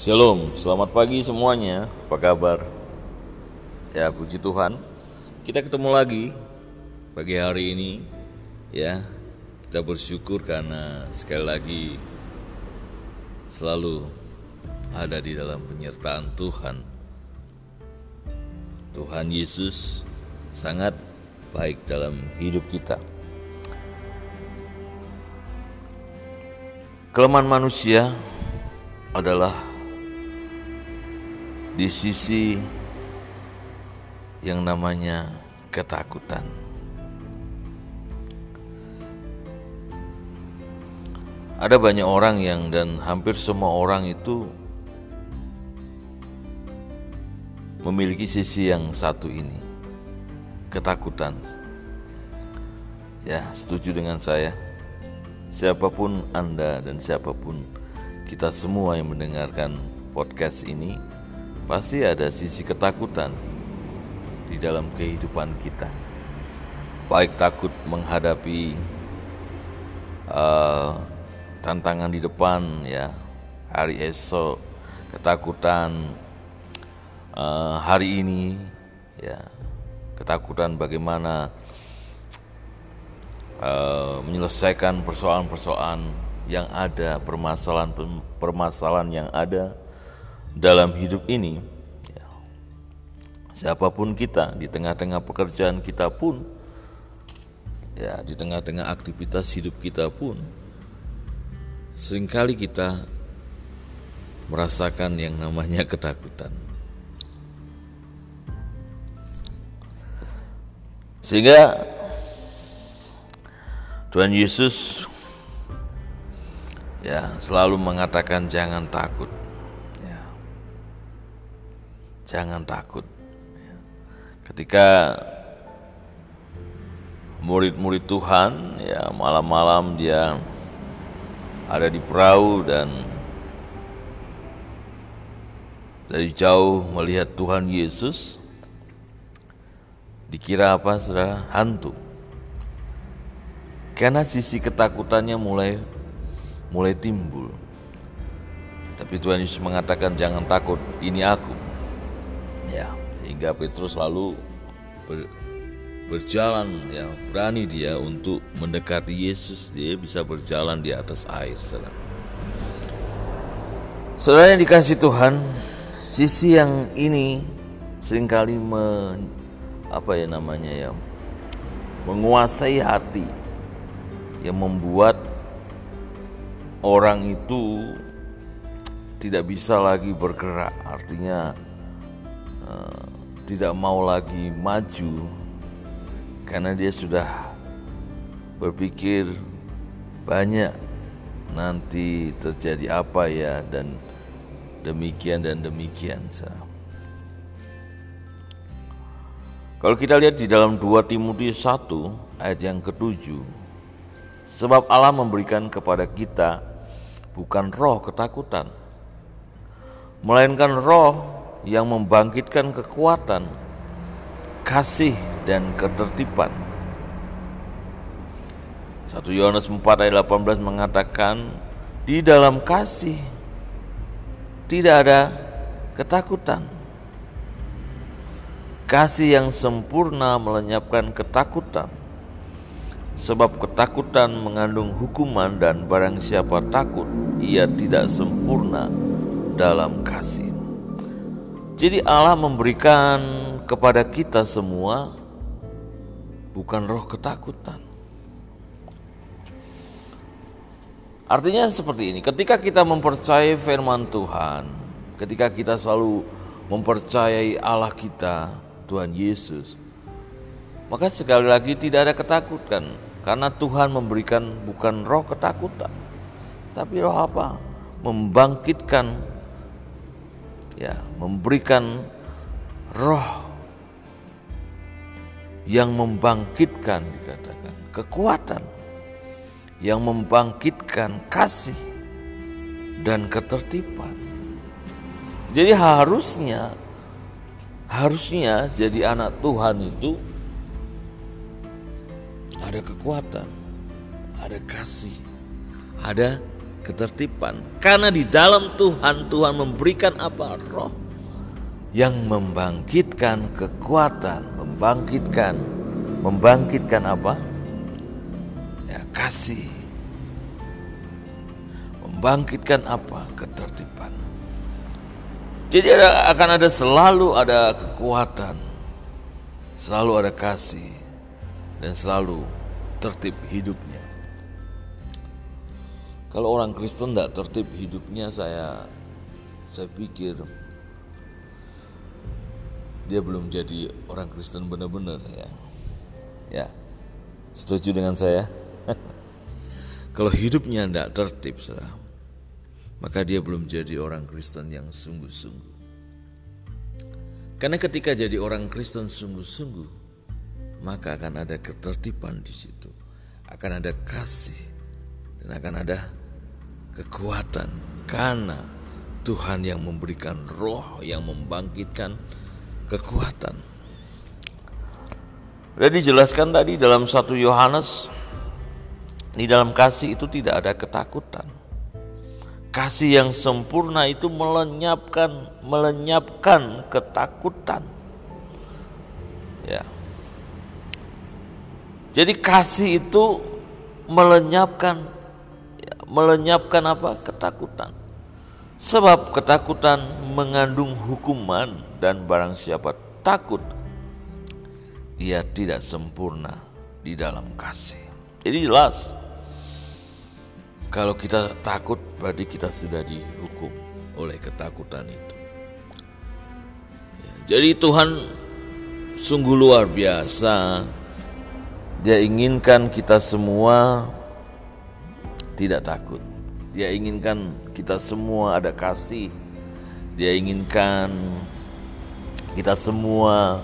Shalom, selamat pagi semuanya. Apa kabar? Ya, puji Tuhan. Kita ketemu lagi pagi hari ini. Ya, kita bersyukur karena sekali lagi selalu ada di dalam penyertaan Tuhan. Tuhan Yesus sangat baik dalam hidup kita. Kelemahan manusia adalah di sisi yang namanya ketakutan. Ada banyak orang yang dan hampir semua orang itu memiliki sisi yang satu ini, ketakutan. Ya, setuju dengan saya. Siapa pun Anda dan siapa pun kita semua yang mendengarkan podcast ini, pasti ada sisi ketakutan di dalam kehidupan kita. Baik takut menghadapi uh, tantangan di depan ya, hari esok, ketakutan uh, hari ini ya, ketakutan bagaimana uh, menyelesaikan persoalan-persoalan yang ada, permasalahan-permasalahan yang ada dalam hidup ini. Ya, siapa pun kita di tengah-tengah pekerjaan kita pun, ya di tengah-tengah aktivitas hidup kita pun, sering kali kita merasakan yang namanya ketakutan. Sehingga Tuhan Yesus ya selalu mengatakan jangan takut. Jangan takut. Ya. Ketika murid-murid Tuhan ya malam-malam dia ada di perahu dan dari jauh melihat Tuhan Yesus dikira apa saudara hantu karena sisi ketakutannya mulai mulai timbul tapi Tuhan Yesus mengatakan jangan takut ini aku ya. Hingga Petrus lalu ber, berjalan ya berani dia untuk mendekati Yesus. Dia bisa berjalan di atas air saudara. Saudara yang dikasih Tuhan sisi yang ini sering kali men, apa ya namanya ya menguasai hati yang membuat orang itu tidak bisa lagi bergerak. Artinya uh, tidak mau lagi maju karena dia sudah berpikir banyak nanti terjadi apa ya dan demikian dan demikian. Kalau kita lihat di dalam 2 Timotius 1 ayat yang ketujuh, sebab Allah memberikan kepada kita bukan roh ketakutan, melainkan roh yang membangkitkan kekuatan, kasih dan ketertiban. 1 Yohanes 4 ayat 18 mengatakan di dalam kasih tidak ada ketakutan. Kasih yang sempurna melenyapkan ketakutan. Sebab ketakutan mengandung hukuman dan barang siapa takut ia tidak sempurna dalam kasih. Jadi Allah memberikan kepada kita semua bukan roh ketakutan. Artinya seperti ini, ketika kita mempercayai firman Tuhan, ketika kita selalu mempercayai Allah kita, Tuhan Yesus, maka sekali lagi tidak ada ketakutan karena Tuhan memberikan bukan roh ketakutan, tapi roh apa? Membangkitkan ya, memberikan roh yang membangkitkan dikatakan kekuatan yang membangkitkan kasih dan ketertiban. Jadi harusnya harusnya jadi anak Tuhan itu ada kekuatan, ada kasih, ada ketertiban. Karena di dalam Tuhan, Tuhan memberikan apa? Roh yang membangkitkan kekuatan, membangkitkan, membangkitkan apa? Ya, kasih. Membangkitkan apa? Ketertiban. Jadi ada, akan ada selalu ada kekuatan, selalu ada kasih, dan selalu tertib hidupnya. Kalau orang Kristen tidak tertib hidupnya, saya saya pikir dia belum jadi orang Kristen benar-benar ya. Ya, setuju dengan saya. Kalau hidupnya tidak tertib, saudara, maka dia belum jadi orang Kristen yang sungguh-sungguh. Karena ketika jadi orang Kristen sungguh-sungguh, maka akan ada ketertiban di situ, akan ada kasih, dan akan ada kekuatan karena Tuhan yang memberikan roh yang membangkitkan kekuatan. Dan dijelaskan tadi dalam satu Yohanes di dalam kasih itu tidak ada ketakutan. Kasih yang sempurna itu melenyapkan melenyapkan ketakutan. Ya. Jadi kasih itu melenyapkan melenyapkan apa? Ketakutan. Sebab ketakutan mengandung hukuman dan barang siapa takut, ia tidak sempurna di dalam kasih. Jadi jelas, kalau kita takut berarti kita sudah dihukum oleh ketakutan itu. Ya, jadi Tuhan sungguh luar biasa. Dia inginkan kita semua tidak takut. Dia inginkan kita semua ada kasih. Dia inginkan kita semua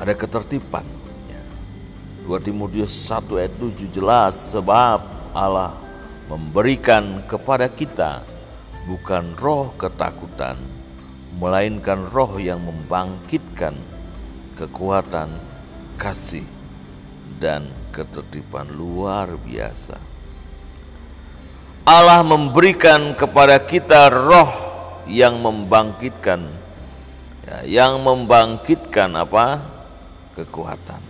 ada ketertiban. Ya. 2 Timotius 1 ayat 7 jelas sebab Allah memberikan kepada kita bukan roh ketakutan, melainkan roh yang membangkitkan kekuatan, kasih, dan ketertiban luar biasa. Allah memberikan kepada kita roh yang membangkitkan ya, yang membangkitkan apa kekuatan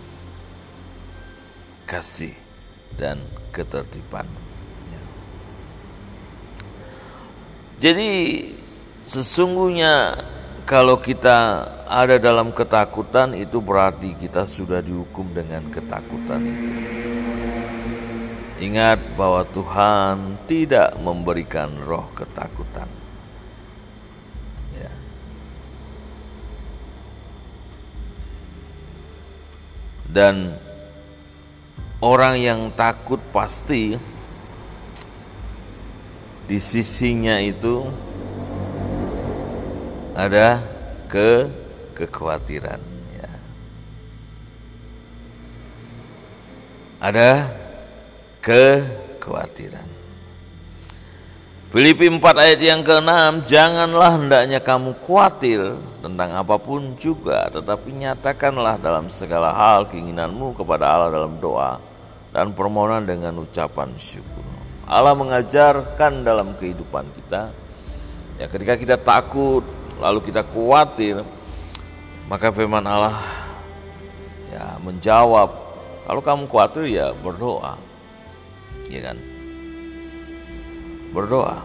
kasih dan ketertiban ya. jadi sesungguhnya kalau kita ada dalam ketakutan itu berarti kita sudah dihukum dengan ketakutan itu Ingat bahwa Tuhan tidak memberikan roh ketakutan. Ya. Dan orang yang takut pasti di sisinya itu ada ke kekhawatiran ya. Ada kekhawatiran. Filipi 4 ayat yang ke-6, janganlah hendaknya kamu khawatir tentang apa pun juga, tetapi nyatakanlah dalam segala hal keinginanmu kepada Allah dalam doa dan permohonan dengan ucapan syukur. Allah mengajarkan dalam kehidupan kita, ya ketika kita takut, lalu kita khawatir, maka firman Allah ya menjawab, kalau kamu khawatir ya berdoa ya kan? Berdoa.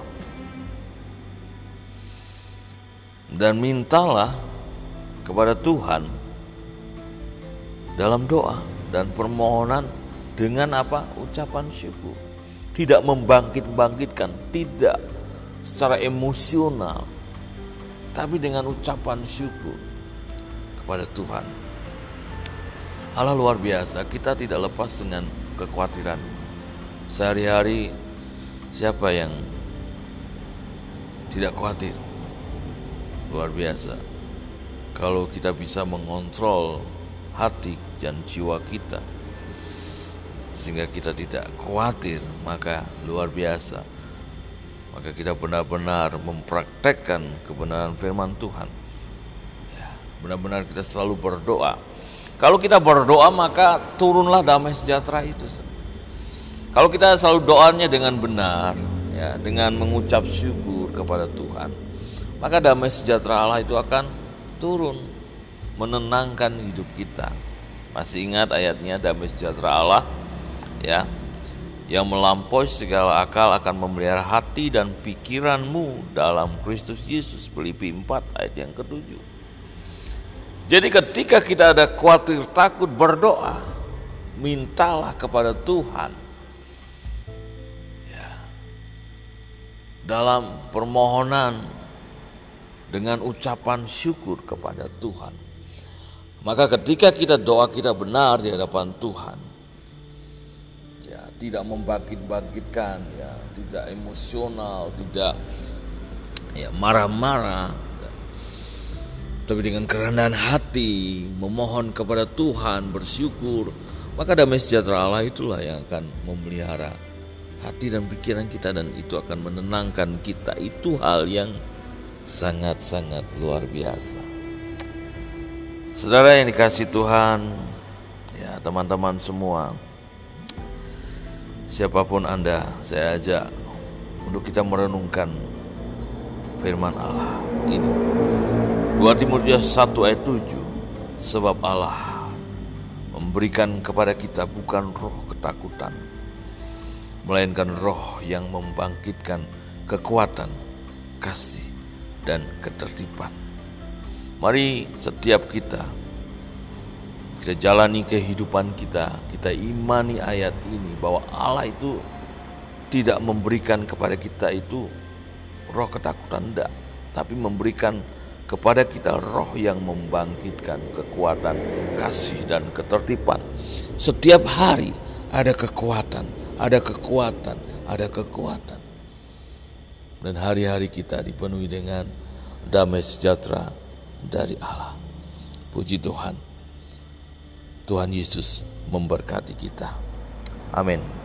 Dan mintalah kepada Tuhan dalam doa dan permohonan dengan apa? Ucapan syukur. Tidak membangkit-bangkitkan, tidak secara emosional, tapi dengan ucapan syukur kepada Tuhan. Allah luar biasa, kita tidak lepas dengan kekhawatiran Sehari-hari siapa yang tidak khawatir? Luar biasa. Kalau kita bisa mengontrol hati dan jiwa kita sehingga kita tidak khawatir, maka luar biasa. Maka kita benar-benar mempraktekkan kebenaran firman Tuhan. Ya, benar-benar kita selalu berdoa. Kalau kita berdoa maka turunlah damai sejahtera itu. Kalau kita selalu doanya dengan benar, ya, dengan mengucap syukur kepada Tuhan, maka damai sejahtera Allah itu akan turun menenangkan hidup kita. Masih ingat ayatnya damai sejahtera Allah ya yang melampaui segala akal akan memelihara hati dan pikiranmu dalam Kristus Yesus. Filipi 4 ayat yang ketujuh. Jadi ketika kita ada khawatir takut berdoa, mintalah kepada Tuhan. Dalam permohonan dengan ucapan syukur kepada Tuhan. Maka ketika kita doa kita benar di hadapan Tuhan, tidak membangkit-bangkitkan ya tidak emosional tidak ya marah-marah tapi dengan kerendahan hati memohon kepada Tuhan bersyukur maka damai sejahtera Allah itulah yang akan memelihara hati dan pikiran kita dan itu akan menenangkan kita itu hal yang sangat-sangat luar biasa Saudara yang dikasih Tuhan ya teman-teman semua siapa pun Anda, saya ajak untuk kita merenungkan firman Allah ini. 2 Timotius 1 ayat 7 Sebab Allah memberikan kepada kita bukan roh ketakutan melainkan roh yang membangkitkan kekuatan, kasih, dan ketertiban. Mari setiap kita kita jalani kehidupan kita, kita imani ayat ini bahwa Allah itu tidak memberikan kepada kita itu roh ketakutan enggak, tapi memberikan kepada kita roh yang membangkitkan kekuatan, kasih dan ketertiban. Setiap hari ada kekuatan, ada kekuatan, ada kekuatan. Dan hari-hari kita dipenuhi dengan damai sejahtera dari Allah. Puji Tuhan. Tuhan Yesus memberkati kita. Amin.